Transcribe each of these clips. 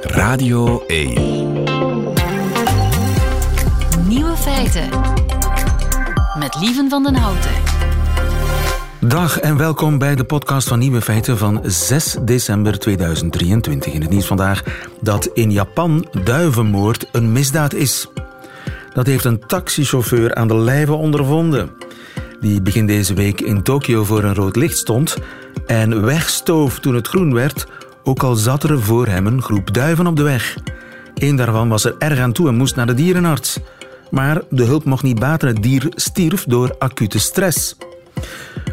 Radio 1. Nieuwe feiten. Met Lieven van den Houten. Dag en welkom bij de podcast van Nieuwe Feiten van 6 december 2023. In het nieuws vandaag dat in Japan duivenmoord een misdaad is. Dat heeft een taxichauffeur aan de lijve ondervonden. Die begin deze week in Tokio voor een rood licht stond en wegstoof toen het groen werd, ook al zat er voor hem een groep duiven op de weg. Eén daarvan was er erg aan toe en moest naar de dierenarts. Maar de hulp mocht niet baten, het dier stierf door acute stress.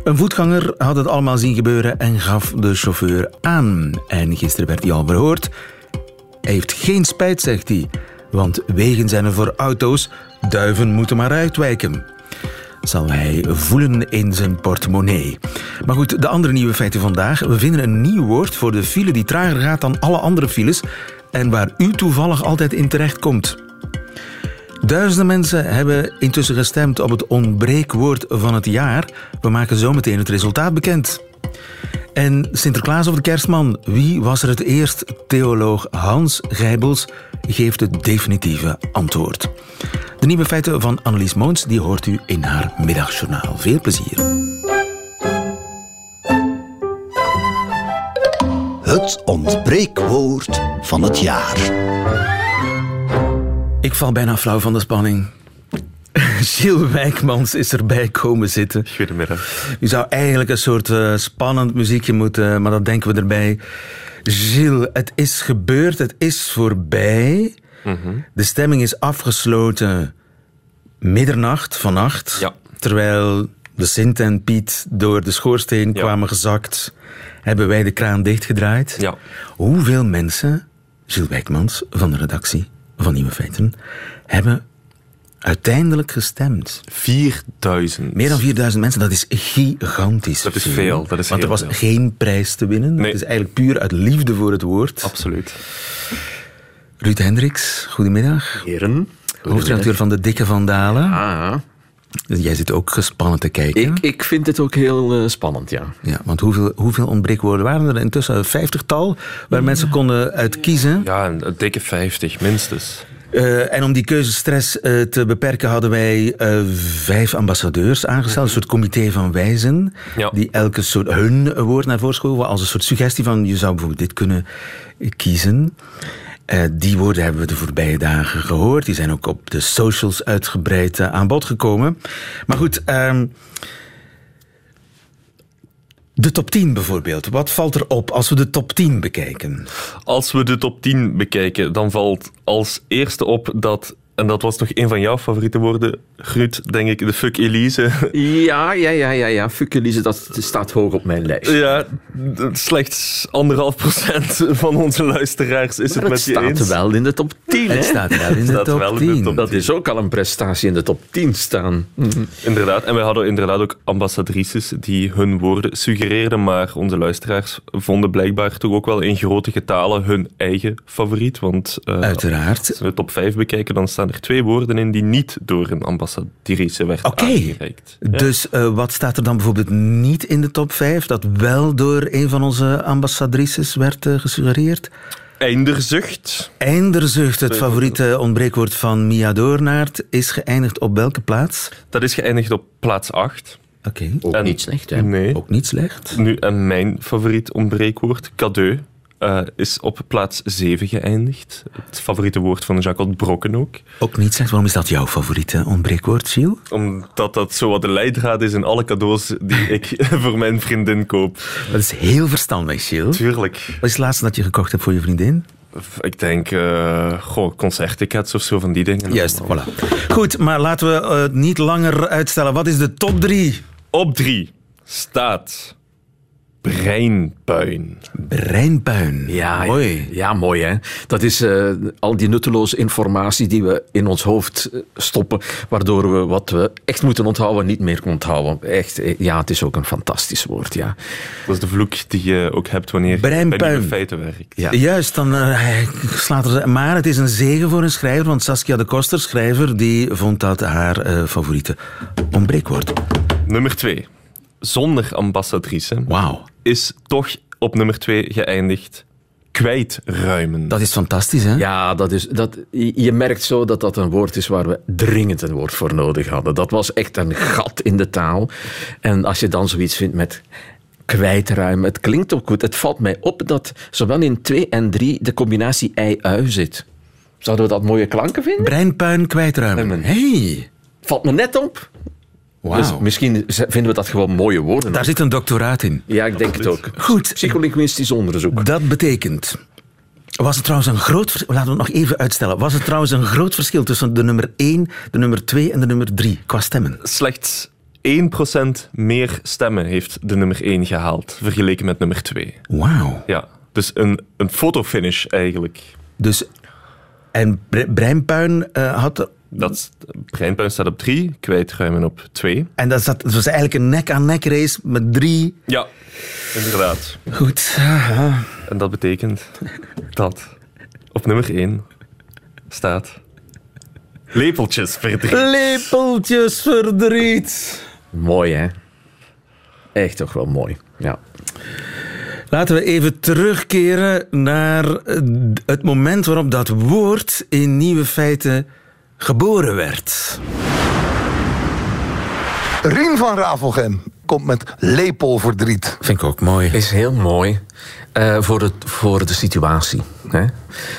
Een voetganger had het allemaal zien gebeuren en gaf de chauffeur aan. En gisteren werd hij al verhoord. Hij heeft geen spijt, zegt hij. Want wegen zijn er voor auto's, duiven moeten maar uitwijken. Zal hij voelen in zijn portemonnee. Maar goed, de andere nieuwe feiten vandaag. We vinden een nieuw woord voor de file die trager gaat dan alle andere files en waar u toevallig altijd in terecht komt. Duizenden mensen hebben intussen gestemd op het ontbreekwoord van het jaar. We maken zometeen het resultaat bekend. En Sinterklaas of de kerstman, wie was er het eerst? Theoloog Hans Gijbels geeft het definitieve antwoord. De nieuwe feiten van Annelies Moons die hoort u in haar middagjournaal. Veel plezier. Het ontbreekwoord van het jaar. Ik val bijna flauw van de spanning. Gilles Wijkmans is erbij komen zitten. Goedemiddag. U zou eigenlijk een soort uh, spannend muziekje moeten, maar dat denken we erbij. Gilles, het is gebeurd, het is voorbij. Mm -hmm. De stemming is afgesloten middernacht vannacht. Ja. Terwijl de Sint en Piet door de schoorsteen Ja. kwamen gezakt, hebben wij de kraan dichtgedraaid. Ja. Hoeveel mensen, Gilles Wijkmans van de redactie van Nieuwe Feiten, hebben uiteindelijk gestemd? 4000. Meer dan 4000 mensen, dat is gigantisch. Dat is veel, dat is Want er was veel. geen prijs te winnen. Nee. Het is eigenlijk puur uit liefde voor het woord. Absoluut. Ruud Hendricks, goedemiddag. Heren. Hoofdredacteur van De Dikke Vandalen. Ah, Jij zit ook gespannen te kijken. ik, ik vind het ook heel eh, spannend, ja. Ja, want hoeveel, hoeveel ontbreekwoorden waren er intussen? Een vijftigtal, waar mensen konden uit kiezen. Ja, een, een dikke 50 minstens. Eh, en om die keuzestress eh, te beperken hadden wij eh, vijf ambassadeurs aangesteld. Een soort comité van wijzen. Ja. Die elke soort hun woord naar voren schoven. Als een soort suggestie van je zou bijvoorbeeld dit kunnen kiezen. Eh, die woorden hebben we de voorbije dagen gehoord. Die zijn ook op de socials uitgebreid eh, aan bod gekomen. Maar goed, ehm, de top 10 bijvoorbeeld. Wat valt er op als we de top 10 bekijken? Als we de top 10 bekijken, dan valt als eerste op dat, en dat was toch een van jouw favoriete woorden, Ruud, denk ik, de fuck Elise. Ja, ja, ja, ja, ja. Fuck Elise, dat staat hoog op mijn lijst. Ja, slechts anderhalf procent van onze luisteraars is Maar het het met je staat eens. wel in de top 10, hè? Het staat wel in de Staat top wel in de 10. top Dat is ook al een prestatie in de top 10 staan. Mhm. Inderdaad, en wij hadden inderdaad ook ambassadrices die hun woorden suggereerden, maar onze luisteraars vonden blijkbaar toch ook wel in grote getalen hun eigen favoriet. Want eh, Uiteraard. als we de top 5 bekijken, dan staan er twee woorden in die niet door een ambassadrice werd Oké. aangereikt. Ja. Dus eh, wat staat er dan bijvoorbeeld niet in de top 5 dat wel door een van onze ambassadrices werd eh, gesuggereerd? Einderzucht. Einderzucht, het favoriete ontbreekwoord van Mia Doornaert, is geëindigd op welke plaats? Dat is geëindigd op plaats 8. Oké, Ook En- niet slecht, hè? Nee. ook niet slecht. Nu, en mijn favoriet ontbreekwoord, cadeau, eh, is op plaats 7 geëindigd. Het favoriete woord van Jacques Brokken ook. Ook niet slecht. Waarom is dat jouw favoriete ontbreekwoord, Gilles? Omdat dat zo wat de leidraad is in alle cadeaus die ik voor mijn vriendin koop. Dat is heel verstandig, Gilles. Tuurlijk. Wat is het laatste dat je gekocht hebt voor je vriendin? Ik denk, eh goh, concerttickets of zo van die dingen. Juist, voilà. Goed, maar laten we eh, het niet langer uitstellen. Wat is de top 3? Op 3 staat breinpuin. Breinpuin. Ja, Mooi. Ja, mooi hè. Dat is eh, al die nutteloze informatie die we in ons hoofd eh, stoppen, waardoor we wat we echt moeten onthouden niet meer onthouden. Echt, eh, ja, het is ook een fantastisch woord, ja. Dat is de vloek die je ook hebt wanneer je bij feiten werkt. Ja. Juist, dan slaat er... Maar het is een zegen voor een schrijver, want Saskia de Koster, schrijver, die vond dat haar eh, favoriete ontbreekwoord. Nummer 2. Zonder ambassadrice Wauw. Is toch op nummer 2 geëindigd kwijtruimen. Dat is fantastisch, hè? Ja, dat is, dat, je merkt zo dat dat een woord is waar we dringend een woord voor nodig hadden. Dat was echt een gat in de taal. En als je dan zoiets vindt met kwijtruimen, het klinkt ook goed. Het valt mij op dat zowel in 2 en 3 de combinatie ei-ui zit. Zouden we dat mooie klanken vinden? Breinpuin kwijtruimen. hey, Valt me net op. wauw. Dus misschien vinden we dat gewoon mooie woorden. Daar zit een doctoraat in. Ja, ik denk het ook. Goed, Psycholinguïstisch onderzoek. dat betekent... Was het trouwens een groot verschil... Laten we het nog even uitstellen. Was het trouwens een groot verschil tussen de nummer 1, de nummer 2 en de nummer 3 qua stemmen? Slechts 1% meer stemmen heeft de nummer 1 gehaald, vergeleken met nummer 2. Wauw. Ja, dus een, een fotofinish eigenlijk. Dus... En bre- Breinpuin eh, had... Dat, is- Breinpuin staat op 3, kwijtruimen op 2. En dat, zat, dat was eigenlijk een nek-aan-nek race met drie... Ja, inderdaad. Goed. En dat betekent dat op nummer 1 staat lepeltjes verdriet. Lepeltjes verdriet. Mooi, hè? Echt toch wel mooi. Ja. Laten we even terugkeren naar het moment waarop dat woord in nieuwe feiten geboren werd. Rien van Ravelgem komt met lepelverdriet. Vind ik ook mooi. Is heel mooi eh, voor, het, voor de situatie. Hè?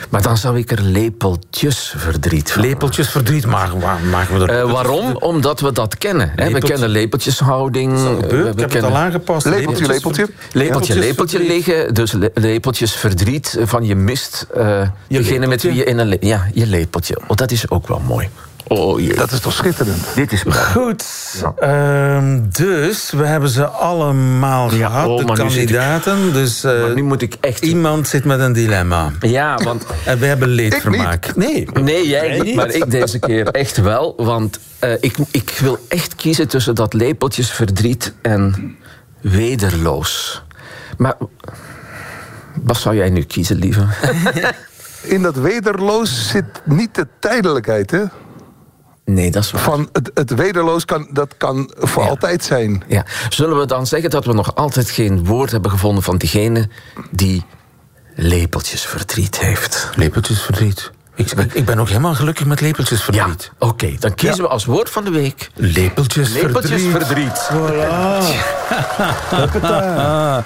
Maar dan zou ik er lepeltjes verdriet van Lepeltjes verdriet maken, maken we er... Eh, waarom? Omdat we dat kennen. Hè? We kennen lepeltjeshouding. eh, we- we ik heb het al aangepast. Lepeltje, lepeltje. Lepeltje, lepeltje liggen. Dus le- lepeltjes verdriet van je mist. eh degene met lepeltje. wie je in een... le- ja, je lepeltje. Oh, dat is ook wel mooi. Oh jee. Dat is toch schitterend? Dit is mooi. Goed, ehm, dus we hebben ze allemaal Ja, gehad, oh, de ik- kandidaten. Dus eh, Maar nu moet ik echt... iemand zit met een dilemma. Ja, want... En we hebben leedvermaak. Nee. Nee, jij niet, maar ik deze keer echt wel. Want eh, ik, ik wil echt kiezen tussen dat lepeltjesverdriet en wederloos. Maar wat zou jij nu kiezen, lieve? In dat wederloos zit niet de tijdelijkheid, hè? Nee, dat is waar. Van het, het wederloos kan, dat kan voor Ja. altijd zijn. Ja. Zullen we dan zeggen dat we nog altijd geen woord hebben gevonden van diegene die lepeltjesverdriet heeft? Lepeltjes verdriet. Ik, ben ook helemaal gelukkig met lepeltjes Ja, verdriet. oké. dan kiezen we als woord van de week Lepeltjes, lepeltjesverdriet. Ah,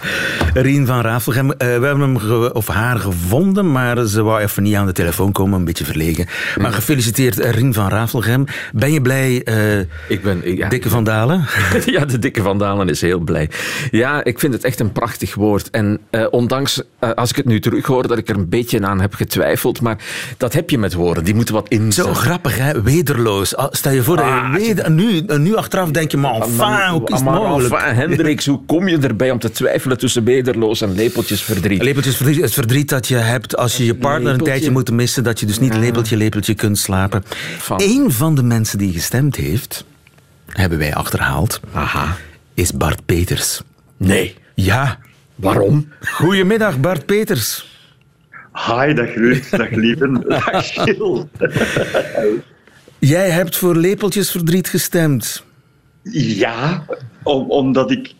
Rien van Rafelgem. Eh, we hebben hem ge- of haar gevonden, maar ze wou even niet aan de telefoon komen, een beetje verlegen. Maar gefeliciteerd, eh, Rien van Rafelgem. Ben je blij, eh, Ik ben... Ja, Dikke van Dalen? Ja, de dikke Van Dalen is heel blij. Ja, ik vind het echt een prachtig woord. En eh, ondanks, als ik het nu terughoor, dat ik er een beetje aan heb getwijfeld. Maar dat heb je met woorden. Die moeten wat Zo inzetten. grappig, hè? Wederloos. Ah, Stel je voor, dat je Ah, weder, en nu, en nu achteraf denk je, maar enfin, hoe is het Maar mogelijk? enfin, Hendricks, hoe kom je erbij om te twijfelen tussen wederloos en lepeltjesverdriet? Lepeltjes verdriet, het verdriet dat je hebt als je je partner een tijdje moet missen, dat je dus niet lepeltje, lepeltje kunt slapen. Van- Eén van de mensen die gestemd heeft, hebben wij achterhaald, Aha. is Bart Peters. Nee. Ja. Waarom? Goedemiddag, Bart Peters. Hi, dag Ruud, dag Lieven, dag Gilles. Jij hebt voor lepeltjesverdriet gestemd. Ja, om, omdat ik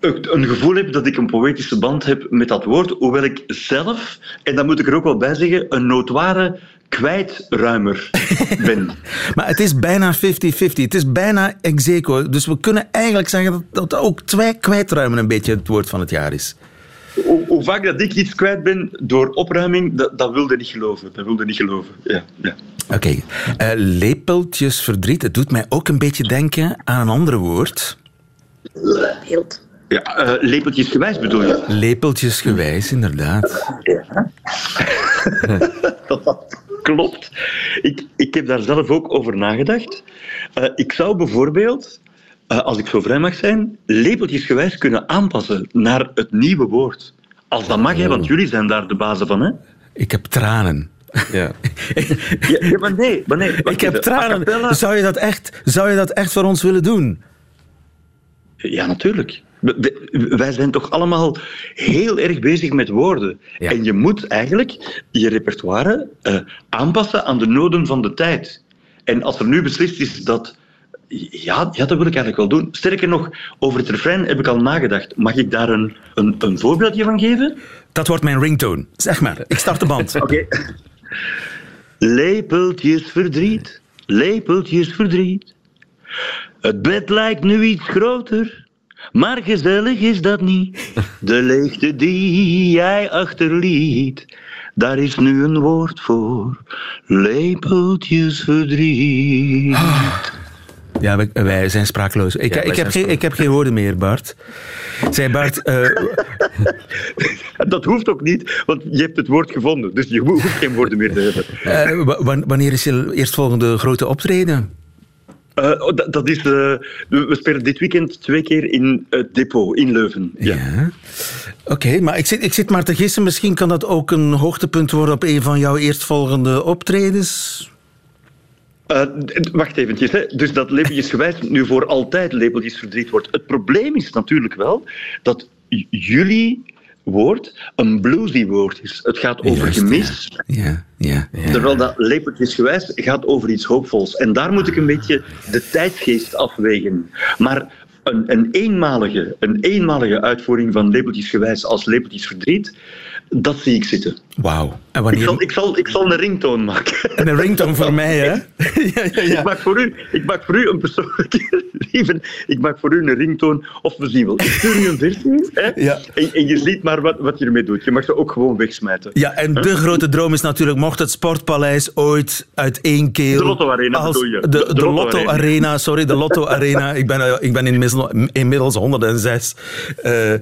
een gevoel heb dat ik een poëtische band heb met dat woord, hoewel ik zelf, en dat moet ik er ook wel bij zeggen, een notoire kwijtruimer ben. Maar het is bijna 50-50. Het is bijna ex aequo. Dus we kunnen eigenlijk zeggen dat, dat ook twee kwijtruimen een beetje het woord van het jaar is. Hoe, vaak dat ik iets kwijt ben door opruiming, dat, dat wilde niet geloven. Dat wilde niet geloven, ja. ja. Oké, eh, lepeltjesverdriet. Het doet mij ook een beetje denken aan een ander woord. ja eh, lepeltjesgewijs bedoel je? Lepeltjesgewijs, inderdaad. Dat klopt. Ik, ik heb daar zelf ook over nagedacht. Eh, ik zou bijvoorbeeld, eh, als ik zo vrij mag zijn, lepeltjesgewijs kunnen aanpassen naar het nieuwe woord. Als dat mag, hè, want jullie zijn daar de bazen van. Hè? Ik heb tranen. Ja. Ja, ja, maar nee, maar nee. Ik heb tranen. Zou je, dat echt, zou je dat echt voor ons willen doen? Ja, natuurlijk. Wij zijn toch allemaal heel erg bezig met woorden. Ja. En je moet eigenlijk je repertoire eh, aanpassen aan de noden van de tijd. En als er nu beslist is dat ja, ja, dat wil ik eigenlijk wel doen. Sterker nog, over het refrein heb ik al nagedacht. Mag ik daar een, een, een voorbeeldje van geven? Dat wordt mijn ringtone. Zeg maar, ik start de band. Oké. Lepeltjes verdriet, lepeltjes verdriet. Het bed lijkt nu iets groter, maar gezellig is dat niet. De leegte die jij achterliet, daar is nu een woord voor. Lepeltjes verdriet. Ja, wij, wij zijn sprakeloos. Ik, Ja, ik, heb zijn geen, ik heb geen woorden meer, Bart. Zei Bart, eh, Dat hoeft ook niet, want je hebt het woord gevonden. Dus je ho- hoeft geen woorden meer te hebben. eh, wa- wa- wanneer is je eerstvolgende grote optreden? Eh, oh, dat, dat is, we spelen dit weekend twee keer in het depot in Leuven. Ja. Ja. Oké, maar ik zit, ik zit maar te gissen. Misschien kan dat ook een hoogtepunt worden op een van jouw eerstvolgende optredens. Eh, wacht eventjes. Hè. Dus dat lepeltjesgewijs nu voor altijd lepeltjesverdriet wordt. Het probleem is natuurlijk wel dat jullie woord een bluesy woord is. Het gaat over Juist, gemis, Ja, ja. ja. terwijl dat lepeltjesgewijs gaat over iets hoopvols. En daar moet ik een beetje de tijdsgeest afwegen. Maar een, een, eenmalige, een eenmalige uitvoering van lepeltjesgewijs als lepeltjesverdriet, dat zie ik zitten. Wauw. En Ik zal, ik, zal, ik zal een ringtoon maken. En een ringtone voor mij, hè? ja, ja, ja. Ik, maak voor u, ik maak voor u een persoonlijke... Lieven, ik maak voor u een ringtoon. Of we zien wel. Ik stuur u een versie. Hè? Ja. En, en je ziet maar wat, wat je ermee doet. Je mag ze ook gewoon wegsmijten. Ja, en de grote droom is natuurlijk, mocht het Sportpaleis ooit uit één keel... De Lotto Arena als- bedoel je? De, De- de, de Lotto Lotto Arena. Arena, sorry, de Lotto Arena. Ik ben, eh, ik ben inmiddels, inmiddels 106. Eh,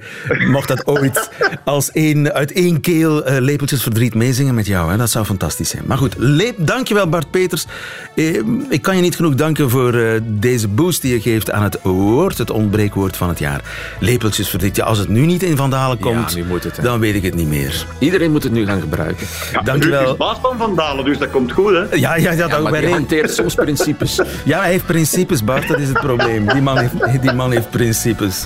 mocht dat ooit als één, uit één keel eh, lepeltjes verdriet meezingen met jou, hè? dat zou fantastisch zijn. Maar goed, leep, dankjewel Bart Peters. Eh, ik kan je niet genoeg danken voor eh, deze boost die je geeft aan het woord, het ontbreekwoord van het jaar. Lepeltjes verdriet. Ja, als het nu niet in Vandalen komt, nu moet het, hè. dan weet ik het niet meer. Iedereen moet het nu gaan gebruiken. Ja, Dankjewel. Ruud is baas van Van Dalen, dus dat komt goed. Hè? Ja, ja, ja, Ja, dat maar ben die ik. hanteert soms principes. Ja, hij heeft principes, Bart, dat is het probleem. Die man heeft, die man heeft principes.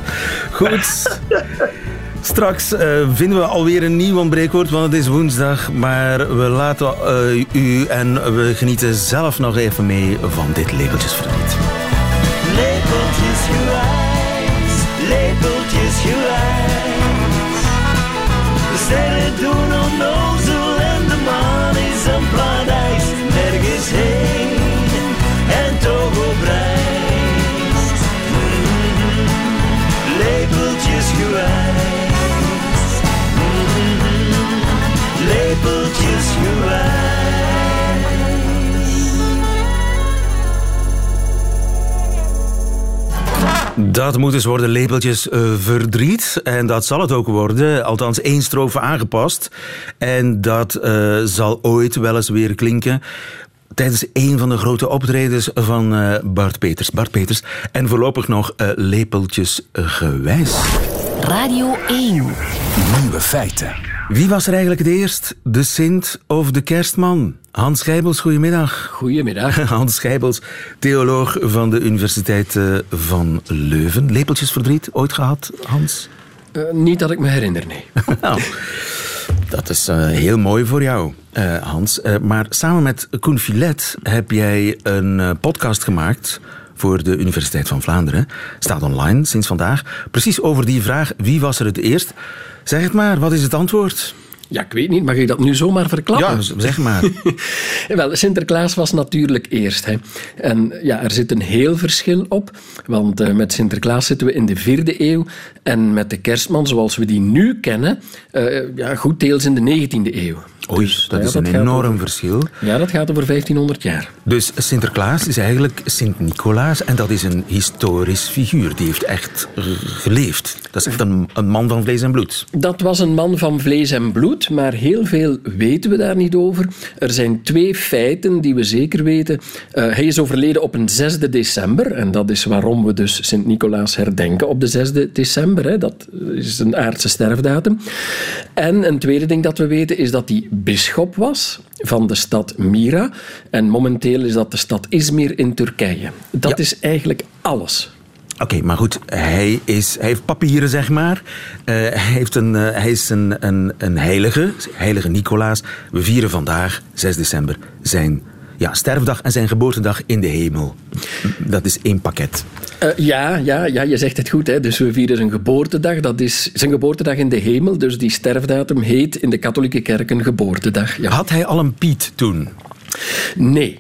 Goed. Straks eh, vinden we alweer een nieuw ontbreekwoord, want het is woensdag. Maar we laten eh, u en we genieten zelf nog even mee van dit gewijs, Dat moet dus worden lepeltjes eh, verdriet. En dat zal het ook worden. Althans, één strofe aangepast. En dat eh, zal ooit wel eens weer klinken. Tijdens een van de grote optredens van eh, Bart Peters. Bart Peters. En voorlopig nog lepeltjes gewijs. Radio 1. Nieuwe feiten. Wie was er eigenlijk het eerst? De Sint of de Kerstman? Hans Schijbels, goedemiddag. Goedemiddag. Hans Schijbels, theoloog van de Universiteit eh, van Leuven. Lepeltjesverdriet ooit gehad, Hans? Eh, niet dat ik me herinner, nee. Nou, dat is eh, heel mooi voor jou, Hans. Maar samen met Koen Filet heb jij een podcast gemaakt voor de Universiteit van Vlaanderen. Staat online sinds vandaag. Precies over die vraag, wie was er het eerst? Zeg het maar, wat is het antwoord? Ja, ik weet niet. Mag ik dat nu zomaar verklappen? Ja, zeg maar. Wel, Sinterklaas was natuurlijk eerst. Hè. En ja, er zit een heel verschil op. Want eh, met Sinterklaas zitten we in de vierde eeuw. En met de kerstman, zoals we die nu kennen, eh, ja, goed deels in de 19e eeuw. Oei, Dus, dat ja, is een enorm over- verschil. Ja, dat gaat over 1500 jaar. Dus Sinterklaas is eigenlijk Sint-Nicolaas en dat is een historisch figuur. Die heeft echt geleefd. Dat is echt een, een man van vlees en bloed. Dat was een man van vlees en bloed, maar heel veel weten we daar niet over. Er zijn twee feiten die we zeker weten. Eh, hij is overleden op een 6 december, en dat is waarom we dus Sint-Nicolaas herdenken op de 6 december. Hè. Dat is een aardse sterfdatum. En een tweede ding dat we weten is dat hij bisschop was van de stad Mira. En momenteel is dat de stad Izmir in Turkije. Dat Ja. is eigenlijk alles. Oké, maar goed, hij, is, hij heeft papieren, zeg maar. Eh, hij, heeft een, eh, hij is een, een, een heilige, heilige Nicolaas. We vieren vandaag, 6 december, zijn Ja, sterfdag en zijn geboortedag in de hemel. Dat is één pakket. Eh, ja, ja, ja, je zegt het goed. Hè. Dus we vieren zijn geboortedag. Dat is zijn geboortedag in de hemel. Dus die sterfdatum heet in de katholieke kerk een geboortedag. Ja. Had hij al een Piet toen? Nee.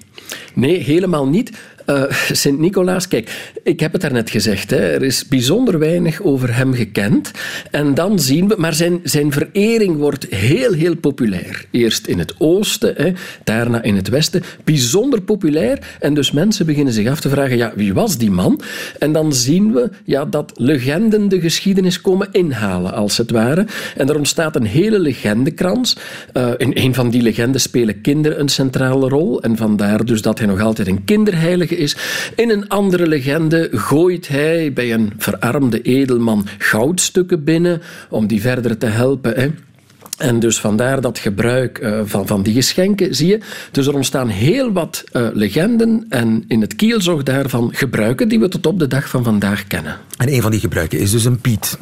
Nee, helemaal niet. Eh, Sint-Nicolaas, kijk, ik heb het daarnet gezegd, hè, er is bijzonder weinig over hem gekend. En dan zien we, maar zijn, zijn verering wordt heel, heel populair. Eerst in het oosten, hè, daarna in het westen. Bijzonder populair. En dus mensen beginnen zich af te vragen, ja, wie was die man? En dan zien we ja, dat legenden de geschiedenis komen inhalen, als het ware. En er ontstaat een hele legendekrans. Uh, in een van die legendes spelen kinderen een centrale rol. En vandaar dus dat hij nog altijd een kinderheilige is. In een andere legende gooit hij bij een verarmde edelman goudstukken binnen om die verder te helpen. Hè. En dus vandaar dat gebruik uh, van, van die geschenken, zie je. Dus er ontstaan heel wat uh, legenden en in het kielzog daarvan gebruiken die we tot op de dag van vandaag kennen. En een van die gebruiken is dus een Piet.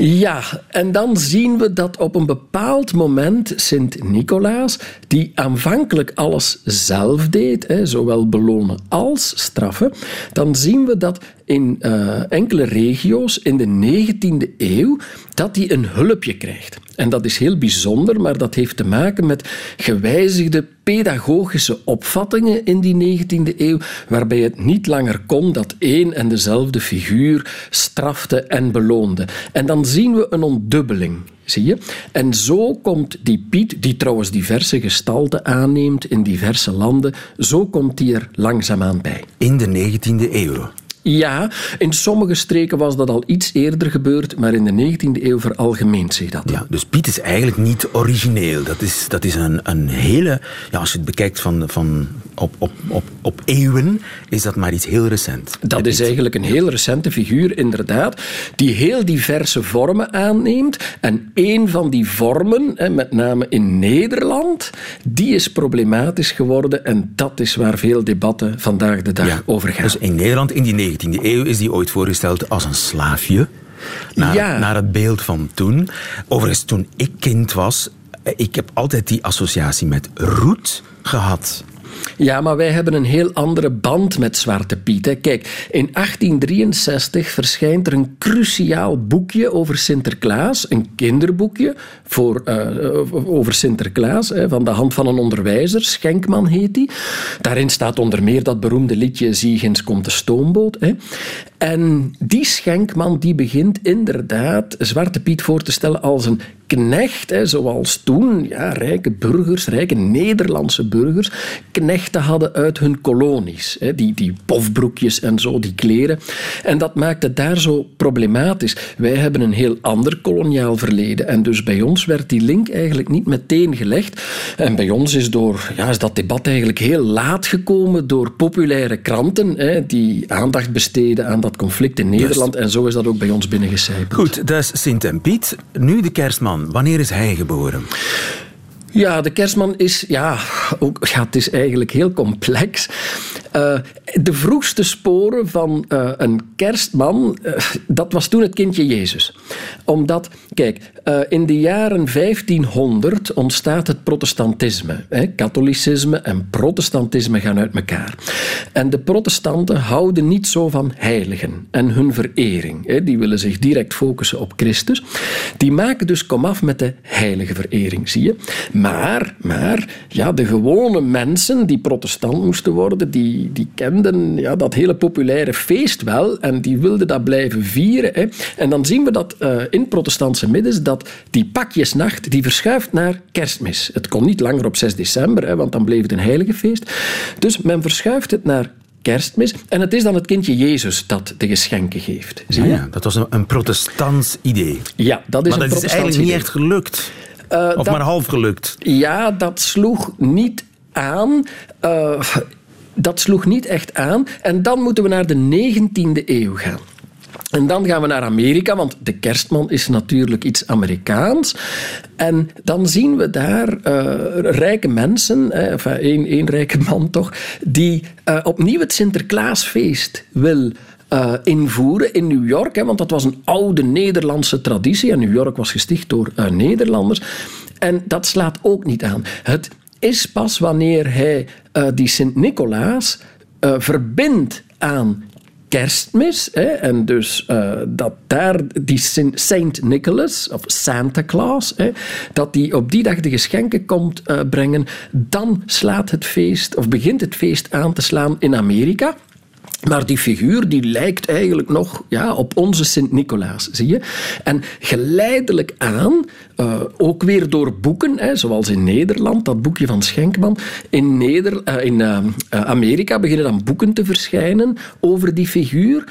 Ja, en dan zien we dat op een bepaald moment Sint-Nicolaas, die aanvankelijk alles zelf deed, hè, zowel belonen als straffen, dan zien we dat in uh, enkele regio's in de 19e eeuw dat hij een hulpje krijgt. En dat is heel bijzonder, maar dat heeft te maken met gewijzigde pedagogische opvattingen in die 19e eeuw, waarbij het niet langer kon dat één en dezelfde figuur strafte en beloonde. En dan zien we een ontdubbeling. Zie je? En zo komt die Piet, die trouwens diverse gestalten aanneemt in diverse landen, zo komt die er langzaamaan bij. In de 19e eeuw. Ja, in sommige streken was dat al iets eerder gebeurd, maar in de 19e eeuw veralgemeent zich dat. Ja, dus Piet is eigenlijk niet origineel. Dat is, dat is een, een hele, ja, als je het bekijkt van, van op, op, op, op eeuwen, is dat maar iets heel recent. Dat is eigenlijk een heel recente figuur, inderdaad, die heel diverse vormen aanneemt. En één van die vormen, met name in Nederland, die is problematisch geworden en dat is waar veel debatten vandaag de dag Ja, over gaan. Dus in Nederland in die 19e eeuw is die ooit voorgesteld als een slaafje. Naar, Ja. naar het beeld van toen. Overigens, toen ik kind was, eh, ik heb altijd die associatie met roet gehad. Ja, maar wij hebben een heel andere band met Zwarte Piet. Kijk, in 1863 verschijnt er een cruciaal boekje over Sinterklaas. Een kinderboekje voor, eh, over Sinterklaas, hè, van de hand van een onderwijzer. Schenkman heet die. Daarin staat onder meer dat beroemde liedje Ziegens komt de stoomboot. Hè. En die Schenkman die begint inderdaad Zwarte Piet voor te stellen als een knecht, hè, zoals toen ja, rijke burgers, rijke Nederlandse burgers, knechten hadden uit hun kolonies. Hè, die, die pofbroekjes en zo, die kleren. En dat maakt het daar zo problematisch. Wij hebben een heel ander koloniaal verleden. En dus bij ons werd die link eigenlijk niet meteen gelegd. En bij ons is, door, ja, is dat debat eigenlijk heel laat gekomen door populaire kranten hè, die aandacht besteden aan dat conflict in Nederland. En zo is dat ook bij ons binnengecijpeld. Goed, dat is Sint en Piet. Nu de kerstman. Wanneer is hij geboren? Ja, de kerstman is, ja, ook, ja het is eigenlijk heel complex. Eh, de vroegste sporen van eh, een kerstman, eh, dat was toen het kindje Jezus. Omdat, kijk, in de jaren 1500 ontstaat het protestantisme. Hè. Katholicisme en protestantisme gaan uit elkaar. En de protestanten houden niet zo van heiligen en hun verering. Hè. Die willen zich direct focussen op Christus. Die maken dus komaf met de heilige verering, zie je. Maar, maar ja, de gewone mensen die protestant moesten worden, die, die kenden ja, dat hele populaire feest wel en die wilden dat blijven vieren. Hè. En dan zien we dat eh, in protestantse middens dat die pakjesnacht die verschuift naar kerstmis. Het kon niet langer op 6 december, hè, want dan bleef het een heilige feest. Dus men verschuift het naar kerstmis en het is dan het kindje Jezus dat de geschenken geeft. Zie je? ja, dat was een, een protestants idee. Ja, dat is maar een dat is eigenlijk niet echt gelukt. Eh, of dat- maar half gelukt. Ja, dat sloeg niet aan. Eh, dat sloeg niet echt aan. En dan moeten we naar de 19e eeuw gaan. En dan gaan we naar Amerika, want de kerstman is natuurlijk iets Amerikaans. En dan zien we daar eh, rijke mensen, eh, één, rijke man toch, die eh, opnieuw het Sinterklaasfeest wil eh, invoeren in New York. Hè, want dat was een oude Nederlandse traditie. En New York was gesticht door Nederlanders. En dat slaat ook niet aan. Het is pas wanneer hij eh, die Sint-Nicolaas eh, verbindt aan kerstmis. Hè, en dus eh, dat daar die Saint Nicholas, of Santa Claus, dat die op die dag de geschenken komt brengen. Dan slaat het feest, of begint het feest aan te slaan in Amerika. Maar die figuur die lijkt eigenlijk nog ja, op onze Sint-Nicolaas, zie je? En geleidelijk aan, eh, ook weer door boeken, hè, zoals in Nederland, dat boekje van Schenkman, in, Neder, eh, in eh, Amerika beginnen dan boeken te verschijnen over die figuur.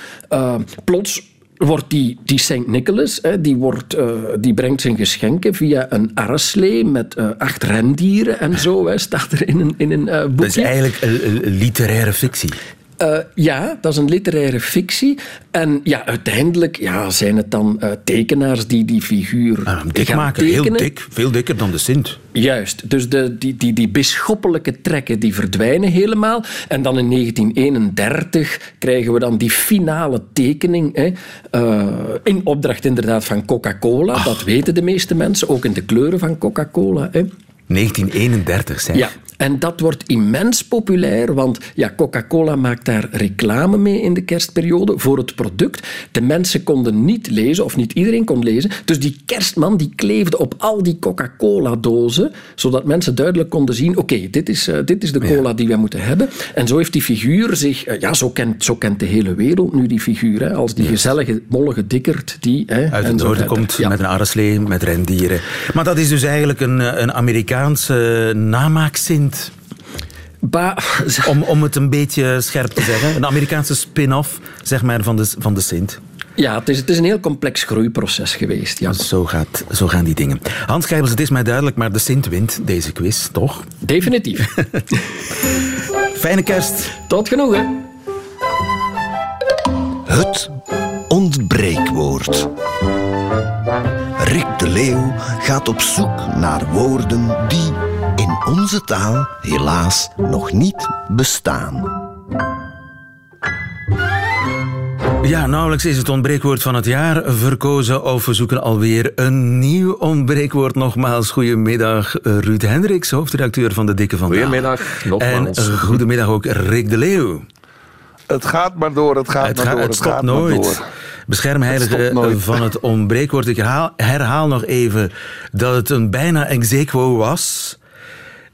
Plots wordt die, die Saint Nicholas, hè, die, wordt, die brengt zijn geschenken via een arreslee met acht rendieren en zo, hè, staat er in een, in een boekje. Dat is eigenlijk een literaire fictie. Eh, ja, dat is een literaire fictie. En ja, uiteindelijk ja, zijn het dan eh, tekenaars die die figuur Ah, dik gaan maken, tekenen. heel dik. Veel dikker dan de Sint. Juist, dus de, die, die, die bisschoppelijke trekken die verdwijnen helemaal. En dan in 1931 krijgen we dan die finale tekening. Hè, eh, in opdracht inderdaad van Coca-Cola. Dat weten de meeste mensen, ook in de kleuren van Coca-Cola. Hè. 1931, zeg. Ja, en dat wordt immens populair, want ja, Coca-Cola maakt daar reclame mee in de kerstperiode voor het product. De mensen konden niet lezen, of niet iedereen kon lezen. Dus die kerstman die kleefde op al die Coca-Cola-dozen, zodat mensen duidelijk konden zien, oké, dit, is, eh, dit is de cola die wij moeten hebben. En zo heeft die figuur zich, eh, ja, zo kent, zo kent de hele wereld nu die figuur, hè, als die gezellige, mollige dikkerd die... Hè, Uit het noorden komt Ja. met een arreslee, met rendieren. Maar dat is dus eigenlijk een, eh, een Amerikaanse Om, om het een beetje scherp te zeggen. Een Amerikaanse spin-off, zeg maar, van de, van de Sint. Ja, het is, het is een heel complex groeiproces geweest. Ja. Zo, gaat, zo gaan die dingen. Hans Gijbels, het is mij duidelijk, maar de Sint wint deze quiz, toch? Definitief. Fijne kerst. Tot genoegen. Het ontbreekwoord. Rick de Leeuw gaat op zoek naar woorden die in onze taal helaas nog niet bestaan. Ja, nauwelijks is het ontbreekwoord van het jaar verkozen of we zoeken alweer een nieuw ontbreekwoord. Nogmaals, goedemiddag eh, Ruud Hendricks, hoofdredacteur van De Dikke Vandaag. Goedemiddag, En nogmaals. eh, goedemiddag ook Rick de Leeuw. Het gaat maar door, het gaat Het, maar door, het stopt gaat nooit. door. Beschermheilige Het eh, van het ontbreekwoord. Ik herhaal, herhaal nog even dat het een bijna ex aequo was.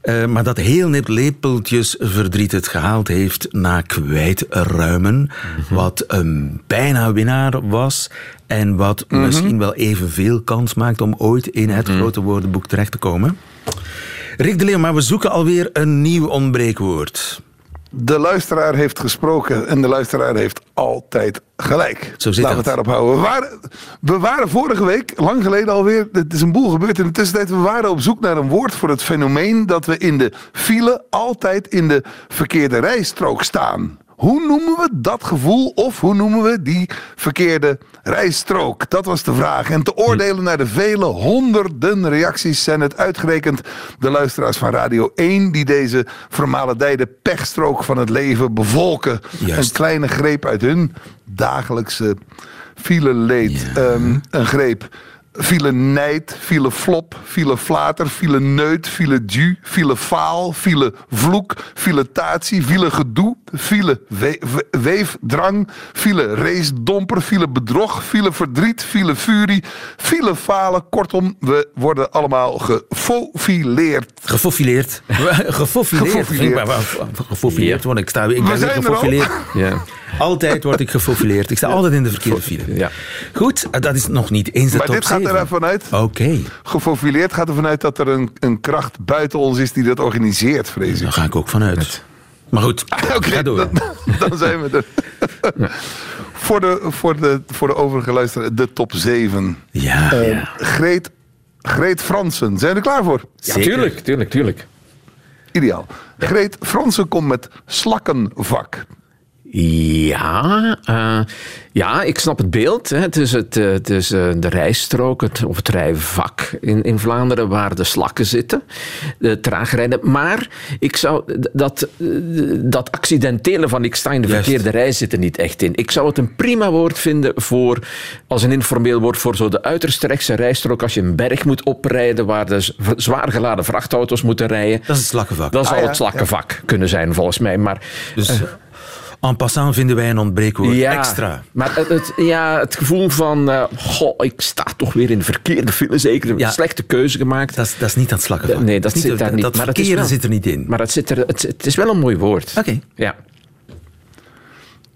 Eh, maar dat heel nip lepeltjes verdriet het gehaald heeft na kwijtruimen. Mhm. Wat een bijna winnaar was. En wat Mhm. misschien wel evenveel kans maakt om ooit in het grote woordenboek terecht te komen. Rick de Leeuw, maar we zoeken alweer een nieuw ontbreekwoord. De luisteraar heeft gesproken en de luisteraar heeft altijd gelijk. Zo zit Laten we het daarop houden. We waren, we waren vorige week, lang geleden alweer, het is een boel gebeurd in de tussentijd. We waren op zoek naar een woord voor het fenomeen dat we in de file altijd in de verkeerde rijstrook staan. Hoe noemen we dat gevoel of hoe noemen we die verkeerde rijstrook? Dat was de vraag. En te oordelen naar de vele honderden reacties zijn het uitgerekend de luisteraars van Radio 1 die deze vermalendijde pechstrook van het leven bevolken. Juist. Een kleine greep uit hun dagelijkse fileleed. Ehm, een greep. File nijd, file flop, file flater, file neut, file du, file faal, file vloek, filetatie, file gedoe, file we- we- weefdrang, file racedomper, file bedrog, file verdriet, file furie, file falen. Kortom, we worden allemaal gefofileerd. Gefofileerd. Gefofileerd. Gefofileerd. Want ik sta ik ben weer zijn er al. gefofileerd. Ja. Altijd word ik gefofileerd. Ik sta altijd in de verkeerde file. Ja. Goed, dat is nog niet eens de Maar top dit gaat 7. er vanuit. Oké, Gefofileerd gaat er vanuit dat er een, een kracht buiten ons is die dat organiseert, vrees ik. daar ga ik ook vanuit. Maar goed, Oké, ga door. dan, dan zijn we er. voor, de, voor, de, voor de overige luisteraars, de top 7. Ja, ja. Greet, Greet Fransen, zijn we er klaar voor? Ja, tuurlijk, tuurlijk, tuurlijk. Ideaal. Greet Fransen komt met slakkenvak. Ja, eh, ja, ik snap het beeld. Hè. Het is, het, eh, het is eh, de rijstrook het, of het rijvak in, in Vlaanderen waar de slakken zitten, de traagrijden. Maar ik zou dat, dat accidentele van ik sta in de Juist. verkeerde rij zit er niet echt in. Ik zou het een prima woord vinden voor, als een informeel woord voor zo de uiterste rechtse rijstrook als je een berg moet oprijden waar de zwaar geladen vrachtauto's moeten rijden. Dat is het slakkenvak. Dat zou Ah, ja, het slakkenvak kunnen zijn, volgens mij. Maar Dus en passant vinden wij een ontbreekwoord ja, extra. Maar het, het- ja, het gevoel van, eh, goh, ik sta toch weer in de verkeerde file, zeker een Ja. slechte keuze gemaakt. Dat is, dat is niet aan het slakkenvak. nee, dat zit daar niet. Dat maar wel- zit er niet in. Maar het, zit er, het, het is wel een mooi woord. Oké. Ja.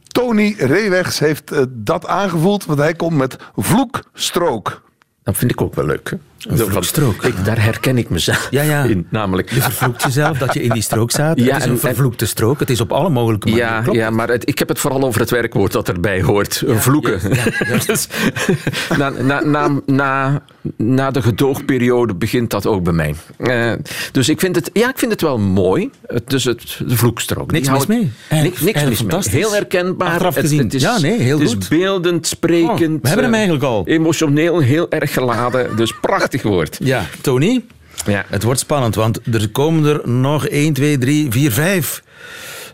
Tony Reewegs heeft eh, dat aangevoeld, want hij komt met vloekstrook. Dat vind ik ook wel leuk. hè. Een vloekstrook. Ik, daar herken ik mezelf Ja, ja. in. Namelijk, Je vervloekt jezelf dat je in die strook staat. Ja, het is een en- vervloekte strook. Het is op alle mogelijke manieren. Ja, Klopt. ja maar het- ik heb het vooral over het werkwoord dat erbij hoort. vloeken. Dus, na, na, na, na, na de gedoogperiode begint dat ook bij mij. Eh, dus ik vind, het, ja, ik vind het wel mooi. Het, dus het, de vloekstrook. Niks mis mee. Niks, mis mee. Heel herkenbaar. Achteraf gezien. Het, is, Ja, nee, heel het goed. is beeldend, sprekend. Oh, we hebben hem eh, eigenlijk al. Emotioneel heel erg geladen. Dus prachtig woord. Ja, Tony, Ja. het wordt spannend, want er komen er nog 1, 2, 3, 4, 5.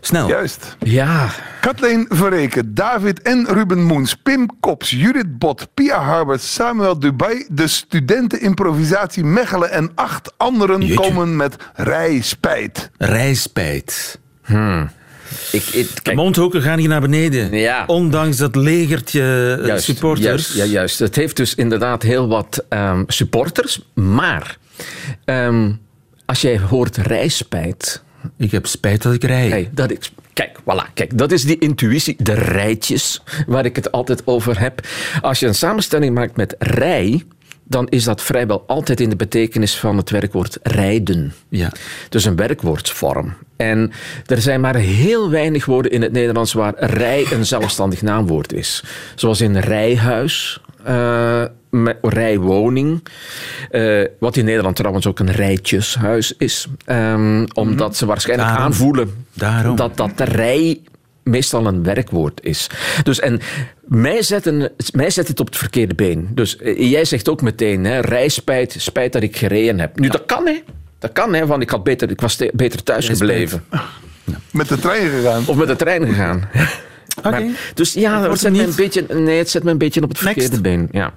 Snel. Juist. ja. Kathleen Verreken, David en Ruben Moens, Pim Kops, Judith Bot, Pia Harbert, Samuel Dubai, de studenten improvisatie Mechelen en acht anderen Jeetje. komen met rijspijt. Rijspijt. Ik, ik, De mondhoeken gaan hier naar beneden. Ja. Ondanks dat legertje eh, Juist, supporters. Juist, ja, juist. Het heeft dus inderdaad heel wat ehm, supporters. Maar ehm, als jij hoort rijspijt. Ik heb spijt dat ik rij. Hey, dat is, kijk, voilà. Kijk, dat is die intuïtie, de rijtjes, waar ik het altijd over heb. Als je een samenstelling maakt met rij, dan is dat vrijwel altijd in de betekenis van het werkwoord rijden. Ja. Dus een werkwoordsvorm. En er zijn maar heel weinig woorden in het Nederlands waar rij een zelfstandig naamwoord is. Zoals in rijhuis, eh, rijwoning. eh, wat in Nederland trouwens ook een rijtjeshuis is. Ehm, omdat ze waarschijnlijk Daarom. aanvoelen Daarom. dat dat de rij meestal een werkwoord is. Dus en mij zet, een, mij zet het op het verkeerde been. Dus eh, jij zegt ook meteen, hè, rijspijt, spijt dat ik gereden heb. Nu, dat kan, hè. Dat kan, hè, want ik, had beter, ik was te- beter thuis Rijspijt. gebleven. Met de trein gegaan. Of met de trein gegaan. Maar- dus ja, het zet, me een beetje, nee, het zet me een beetje op het Next. verkeerde been. Ja.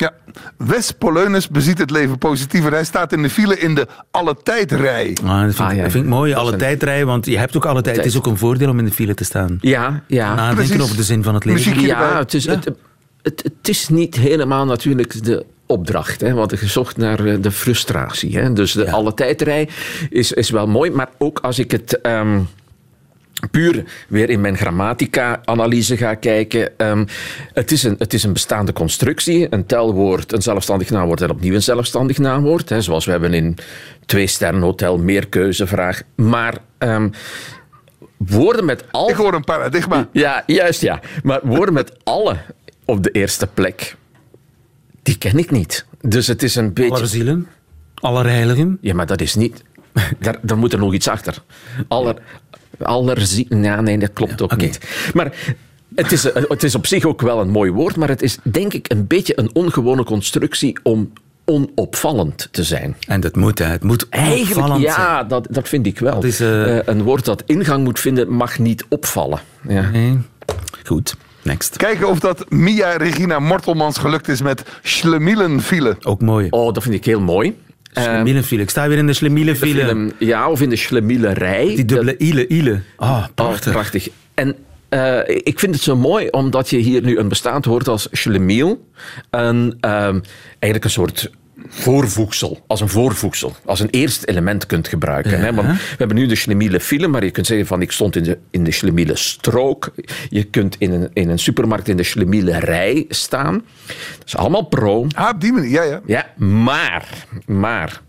Ja. Wes Poleunus beziet het leven positiever. Hij staat in de file in de alle tijdrij. Ah, dat vind, ik- Ah, ja. dat vind ik mooi. Alle is een- tijd rijden, want je hebt ook alle tijd. Het is ook een voordeel om in de file te staan. Ja, ja. Nadenken Precies. over de zin van het leven. Muziek. Ja, het is, Ja. Het, het, het is niet helemaal natuurlijk de opdracht. Hè, want er gezocht naar eh, de frustratie. Hè. Dus de Ja. alle tijdrij is, is wel mooi. Maar ook als ik het... ehm, puur weer in mijn grammatica-analyse ga kijken. ehm, het, is een, het is een bestaande constructie. Een telwoord, een zelfstandig naamwoord en opnieuw een zelfstandig naamwoord. Hè, zoals we hebben in twee sterren hotel, meerkeuzevraag. Maar ehm, woorden met al... Ik hoor een paradigma. Ja, juist ja. Maar woorden met alle op de eerste plek, die ken ik niet. Dus het is een beetje... Alle zielen, alle heiligen. Ja, maar dat is niet... Daar, daar moet er nog iets achter. Aller... Aller zie- ja, nee, dat klopt ook oké. niet. Maar het is, het is op zich ook wel een mooi woord, maar het is denk ik een beetje een ongewone constructie om onopvallend te zijn. En dat moet, hè. Het moet Eigenlijk, zijn. ja, dat, dat vind ik wel. Dat is, eh, Eh, een woord dat ingang moet vinden, mag niet opvallen. Ja. Nee. Goed, next. Kijken of dat Mia Regina Mortelmans gelukt is met Schlemielenfile. Ook mooi. Oh, dat vind ik heel mooi. Schlemielenfile. Ik sta weer in de Schlemielenfile. ja, of in de Schlemielerij. Die dubbele ile, ile. Ah, Oh, prachtig. En eh, ik vind het zo mooi omdat je hier nu een bestaand woord als schlemiel, ehm, eigenlijk een soort voorvoegsel, als een voorvoegsel, als een eerste element kunt gebruiken. Hè? Want we hebben nu de schlemiele file, maar je kunt zeggen van ik stond in de, in de schlemiele strook. Je kunt in een, in een supermarkt in de schlemiele rij staan. Dat is allemaal pro. Ah, op die manier, ja, ja. Ja, maar, maar.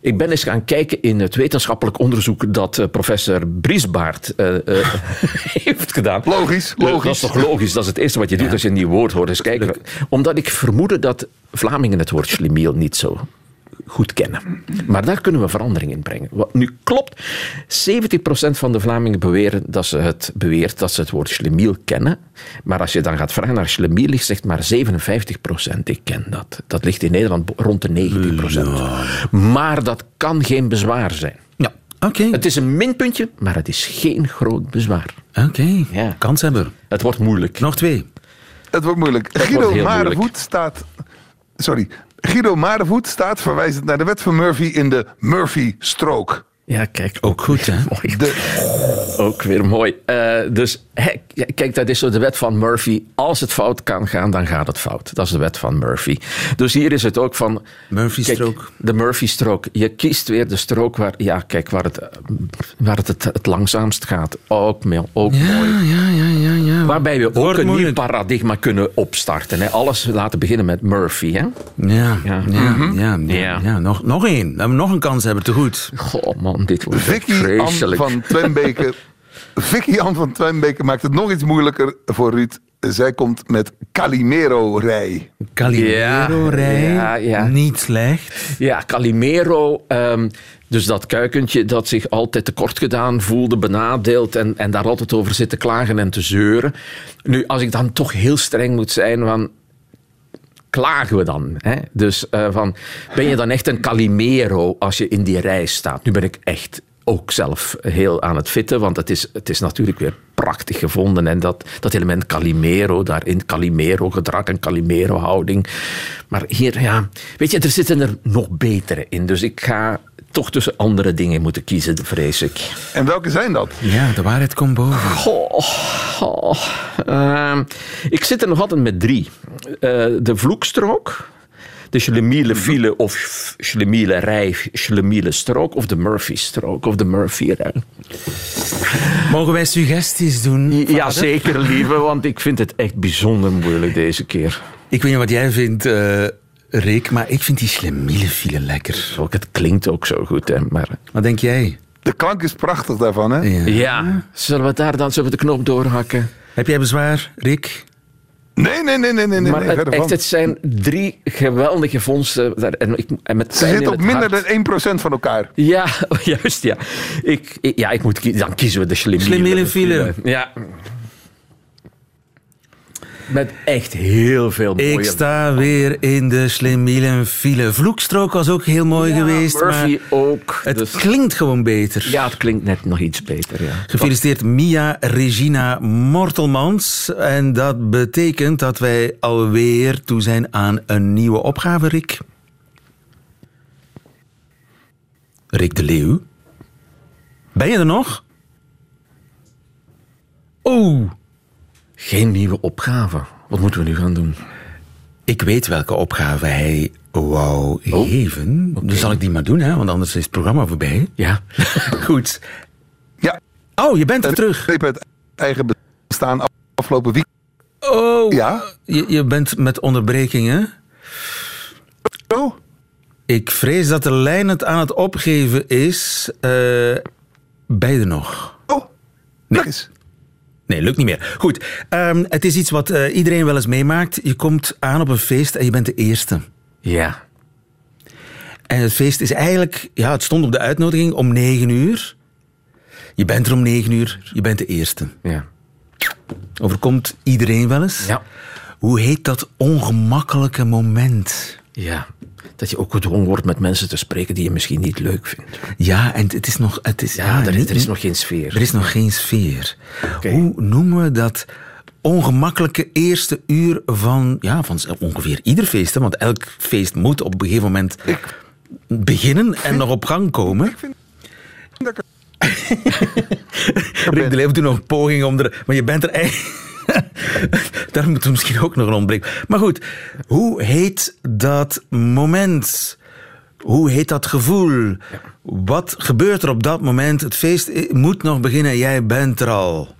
Ik ben eens gaan kijken in het wetenschappelijk onderzoek dat eh, professor Briesbaard eh, eh, heeft gedaan. Logisch, Dat logisch. is toch logisch? Dat is het eerste wat je doet als je een nieuw woord hoort. Eens kijken. Omdat ik vermoedde dat Vlamingen het woord schlemiel niet zo goed kennen. Maar daar kunnen we verandering in brengen. Wat nu klopt, 70% van de Vlamingen beweren dat ze het, beweert dat ze het woord schlemiel kennen. Maar als je dan gaat vragen naar schlemiel, zegt maar 57% ik ken dat. Dat ligt in Nederland rond de 19%. Maar dat kan geen bezwaar zijn. Ja, oké. Het is een minpuntje, maar het is geen groot bezwaar. Oké, Ja. kanshebber. Het wordt moeilijk. Nog twee. Het wordt moeilijk. wordt Guido Marevoet staat... Sorry. Guido Marevoet staat, verwijzend naar de wet van Murphy, in de Murphy-strook. Ja, kijk. Ook goed, hè? Mooi. De, Ook weer mooi. Eh, dus kijk, dat is zo de wet van Murphy. Als het fout kan gaan, dan gaat het fout. Dat is de wet van Murphy. Dus hier is het ook van... Murphy-strook. De Murphy-strook. Je kiest weer de strook waar, ja, kijk, waar, het, waar het, het het langzaamst gaat. Ook, ook mooi. Ja, ja, ja, ja, ja. Waarbij we ook een nieuw paradigma kunnen opstarten. Hè. Alles laten beginnen met Murphy. Hè. Ja, ja, Ja. ja, ja, Ja. Nog, nog één. We hebben nog een kans hebben, te goed. Goh, man, dit wordt echt Vicky Ann van Twembeke. Vicky Ann van Twembeke maakt het nog iets moeilijker voor Ruud. Zij komt met Calimero-rij. Calimero-rij, Ja, ja. niet slecht. Ja, Calimero. ehm, dus dat kuikentje dat zich altijd tekort gedaan voelde, benadeeld en, en daar altijd over zit te klagen en te zeuren. Nu, als ik dan toch heel streng moet zijn, van klagen we dan? Hè? Dus eh, van, ben je dan echt een Calimero als je in die rij staat? Nu ben ik echt ook zelf heel aan het fitten, want het is, het is natuurlijk weer prachtig gevonden. En dat, dat element Calimero daarin, Calimero-gedrag en Calimero-houding. Maar hier, ja, weet je, er zitten er nog betere in. Dus ik ga toch tussen andere dingen moeten kiezen, vrees ik. En welke zijn dat? Ja, de waarheid komt boven. Goh, goh. Ehm, ik zit er nog altijd met drie. Eh, de vloekstrook, de schlemiele file of schlemiele rij, schlemiele strook of de Murphy-strook of de Murphy-rij. Mogen wij suggesties doen? Ja, vader? zeker, lieve, want ik vind het echt bijzonder moeilijk deze keer. Ik weet niet wat jij vindt, eh Rick, maar ik vind die schlemiele lekker. Ook, het klinkt ook zo goed, hè, maar... Wat denk jij? De klank is prachtig daarvan, hè? Ja. Ja, zullen we daar dan zullen we de knop doorhakken? Heb jij bezwaar, Rick? Nee, nee, nee, nee, nee. nee, maar nee het, echt, het zijn drie geweldige vondsten. Daar- En, ik, en met Ze zitten op het minder hart. dan 1% van elkaar. Ja, juist, ja. Ik, ik- ja, ik moet dan kiezen we de. Schlemiele file. Ja. Met echt heel veel mooie... Ik sta weer in de file. Vloekstrook was ook heel mooi Ja, geweest, Murphy maar ook. het dus- klinkt gewoon beter. ja, het klinkt net nog iets beter, ja. Gefeliciteerd Mia Regina Mortelmans. En dat betekent dat wij alweer toe zijn aan een nieuwe opgave, Rick. Rick de Leeuw. Ben je er nog? Oh, Geen nieuwe opgave. Wat moeten we nu gaan doen? ik weet welke opgave hij wou Oh. geven. Dus zal ik die maar doen, hè? want anders is het programma voorbij. Ja. Goed. Ja, Oh, je bent er terug. ik heb het eigen bestaan afgelopen week. Oh, Ja? je, je bent met onderbrekingen. Oh, Ik vrees dat de lijn het aan het opgeven is. Eh je er nog? oh. Nee. Nee, lukt niet meer. Goed, ehm, het is iets wat eh, iedereen wel eens meemaakt. Je komt aan op een feest en je bent de eerste. Ja. En het feest is eigenlijk... Ja, het stond op de uitnodiging om negen uur. Je bent er om negen uur, je bent de eerste. Ja. Overkomt iedereen wel eens? Ja. Hoe heet dat ongemakkelijke moment? Ja. Dat je ook gedwongen wordt met mensen te spreken die je misschien niet leuk vindt. Ja, en het is nog... Het is, Ja, er, is, er nog geen sfeer. Er is nog geen sfeer. Hoe noemen we dat ongemakkelijke eerste uur van, ja, van ongeveer ieder feest? Hè? Want elk feest moet op een gegeven moment beginnen en nog op gang komen. Dat ik Rick de Leeuw doet nog een poging om er... Maar je bent er eigenlijk... Daar moeten we misschien ook nog een ontbreken. Maar goed, hoe heet dat moment? Hoe heet dat gevoel? Wat gebeurt er op dat moment? Het feest moet nog beginnen, jij bent er al.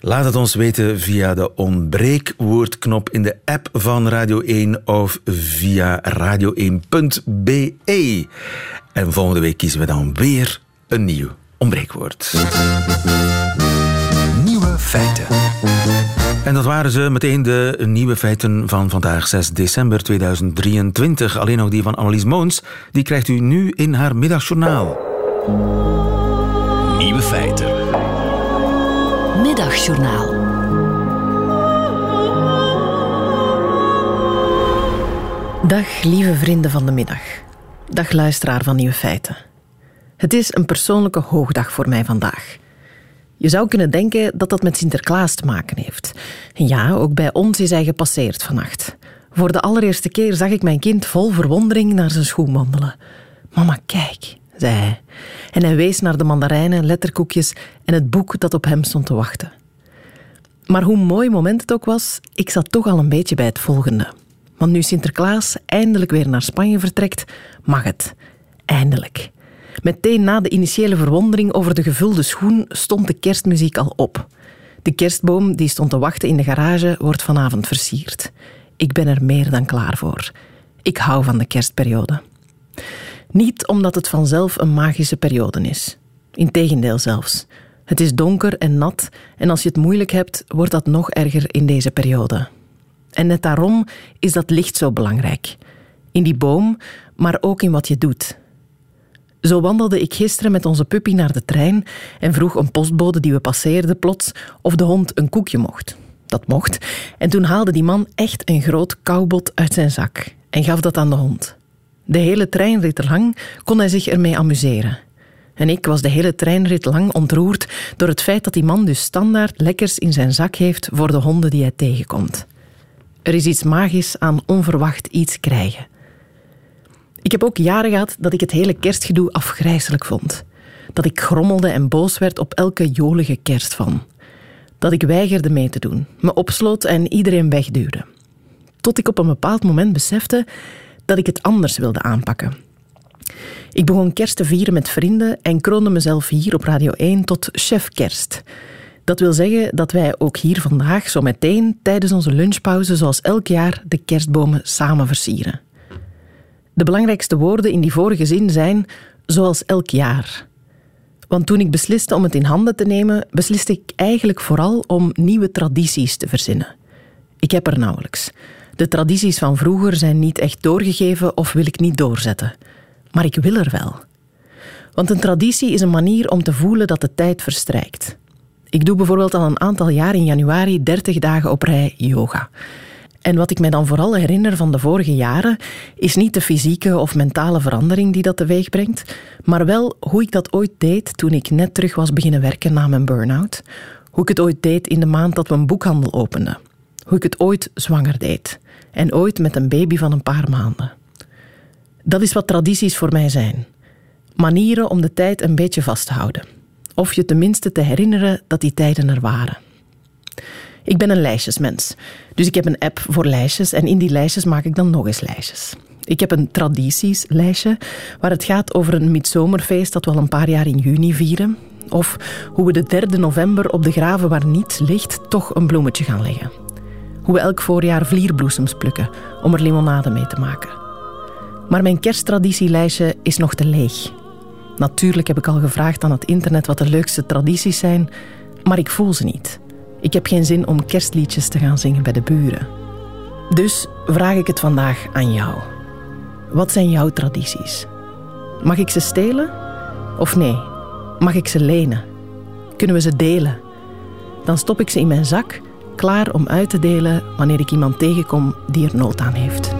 Laat het ons weten via de ontbreekwoordknop in de app van Radio 1 of via radio1.be. En volgende week kiezen we dan weer een nieuw ontbreekwoord. Feiten. En dat waren ze meteen de nieuwe feiten van vandaag, 6 december 2023. Alleen nog die van Annelies Moons. Die krijgt u nu in haar middagjournaal. Nieuwe feiten. Middagjournaal. Dag lieve vrienden van de middag. Dag luisteraar van Nieuwe Feiten. Het is een persoonlijke hoogdag voor mij vandaag. Je zou kunnen denken dat dat met Sinterklaas te maken heeft. Ja, ook bij ons is hij gepasseerd vannacht. Voor de allereerste keer zag ik mijn kind vol verwondering naar zijn schoen wandelen. Mama, kijk, zei hij. En hij wees naar de mandarijnen, letterkoekjes en het boek dat op hem stond te wachten. Maar hoe mooi moment het ook was, ik zat toch al een beetje bij het volgende. Want nu Sinterklaas eindelijk weer naar Spanje vertrekt, mag het. Eindelijk. Meteen na de initiële verwondering over de gevulde schoen stond de kerstmuziek al op. De kerstboom die stond te wachten in de garage wordt vanavond versierd. Ik ben er meer dan klaar voor. Ik hou van de kerstperiode. Niet omdat het vanzelf een magische periode is. Integendeel zelfs. Het is donker en nat en als je het moeilijk hebt, wordt dat nog erger in deze periode. En net daarom is dat licht zo belangrijk. In die boom, maar ook in wat je doet. Zo wandelde ik gisteren met onze puppy naar de trein en vroeg een postbode die we passeerden plots of de hond een koekje mocht. Dat mocht. En toen haalde die man echt een groot koubot uit zijn zak en gaf dat aan de hond. De hele treinrit lang kon hij zich ermee amuseren. En ik was de hele treinrit lang ontroerd door het feit dat die man dus standaard lekkers in zijn zak heeft voor de honden die hij tegenkomt. Er is iets magisch aan onverwacht iets krijgen. Ik heb ook jaren gehad dat ik het hele kerstgedoe afgrijselijk vond. Dat ik grommelde en boos werd op elke jolige kerst van. Dat ik weigerde mee te doen, me opsloot en iedereen wegduwde. Tot ik op een bepaald moment besefte dat ik het anders wilde aanpakken. Ik begon kerst te vieren met vrienden en kroonde mezelf hier op Radio 1 tot chef kerst. Dat wil zeggen dat wij ook hier vandaag zo meteen tijdens onze lunchpauze zoals elk jaar de kerstbomen samen versieren. De belangrijkste woorden in die vorige zin zijn zoals elk jaar. Want toen ik besliste om het in handen te nemen, besliste ik eigenlijk vooral om nieuwe tradities te verzinnen. Ik heb er nauwelijks. De tradities van vroeger zijn niet echt doorgegeven of wil ik niet doorzetten. Maar ik wil er wel. Want een traditie is een manier om te voelen dat de tijd verstrijkt. Ik doe bijvoorbeeld al een aantal jaar in januari 30 dagen op rij yoga. En wat ik mij dan vooral herinner van de vorige jaren, is niet de fysieke of mentale verandering die dat teweeg brengt, maar wel hoe ik dat ooit deed toen ik net terug was beginnen werken na mijn burn-out. Hoe ik het ooit deed in de maand dat we een boekhandel openden. Hoe ik het ooit zwanger deed. En ooit met een baby van een paar maanden. Dat is wat tradities voor mij zijn. Manieren om de tijd een beetje vast te houden. Of je tenminste te herinneren dat die tijden er waren. Ik ben een lijstjesmens. Dus ik heb een app voor lijstjes en in die lijstjes maak ik dan nog eens lijstjes. Ik heb een traditieslijstje waar het gaat over een midzomerfeest dat we al een paar jaar in juni vieren. Of hoe we de 3 november op de graven waar niets ligt toch een bloemetje gaan leggen. Hoe we elk voorjaar vlierbloesems plukken om er limonade mee te maken. Maar mijn kersttraditielijstje is nog te leeg. Natuurlijk heb ik al gevraagd aan het internet wat de leukste tradities zijn, maar ik voel ze niet. Ik heb geen zin om kerstliedjes te gaan zingen bij de buren. Dus vraag ik het vandaag aan jou. Wat zijn jouw tradities? Mag ik ze stelen? Of nee? Mag ik ze lenen? Kunnen we ze delen? Dan stop ik ze in mijn zak, klaar om uit te delen wanneer ik iemand tegenkom die er nood aan heeft.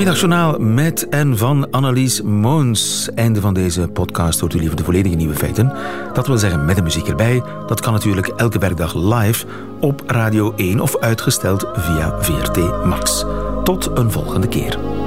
Middagjournaal met en van Annelies Moons. Einde van deze podcast hoort u liever de volledige nieuwe feiten. Dat wil zeggen met de muziek erbij. Dat kan natuurlijk elke werkdag live op Radio 1 of uitgesteld via VRT Max. Tot een volgende keer.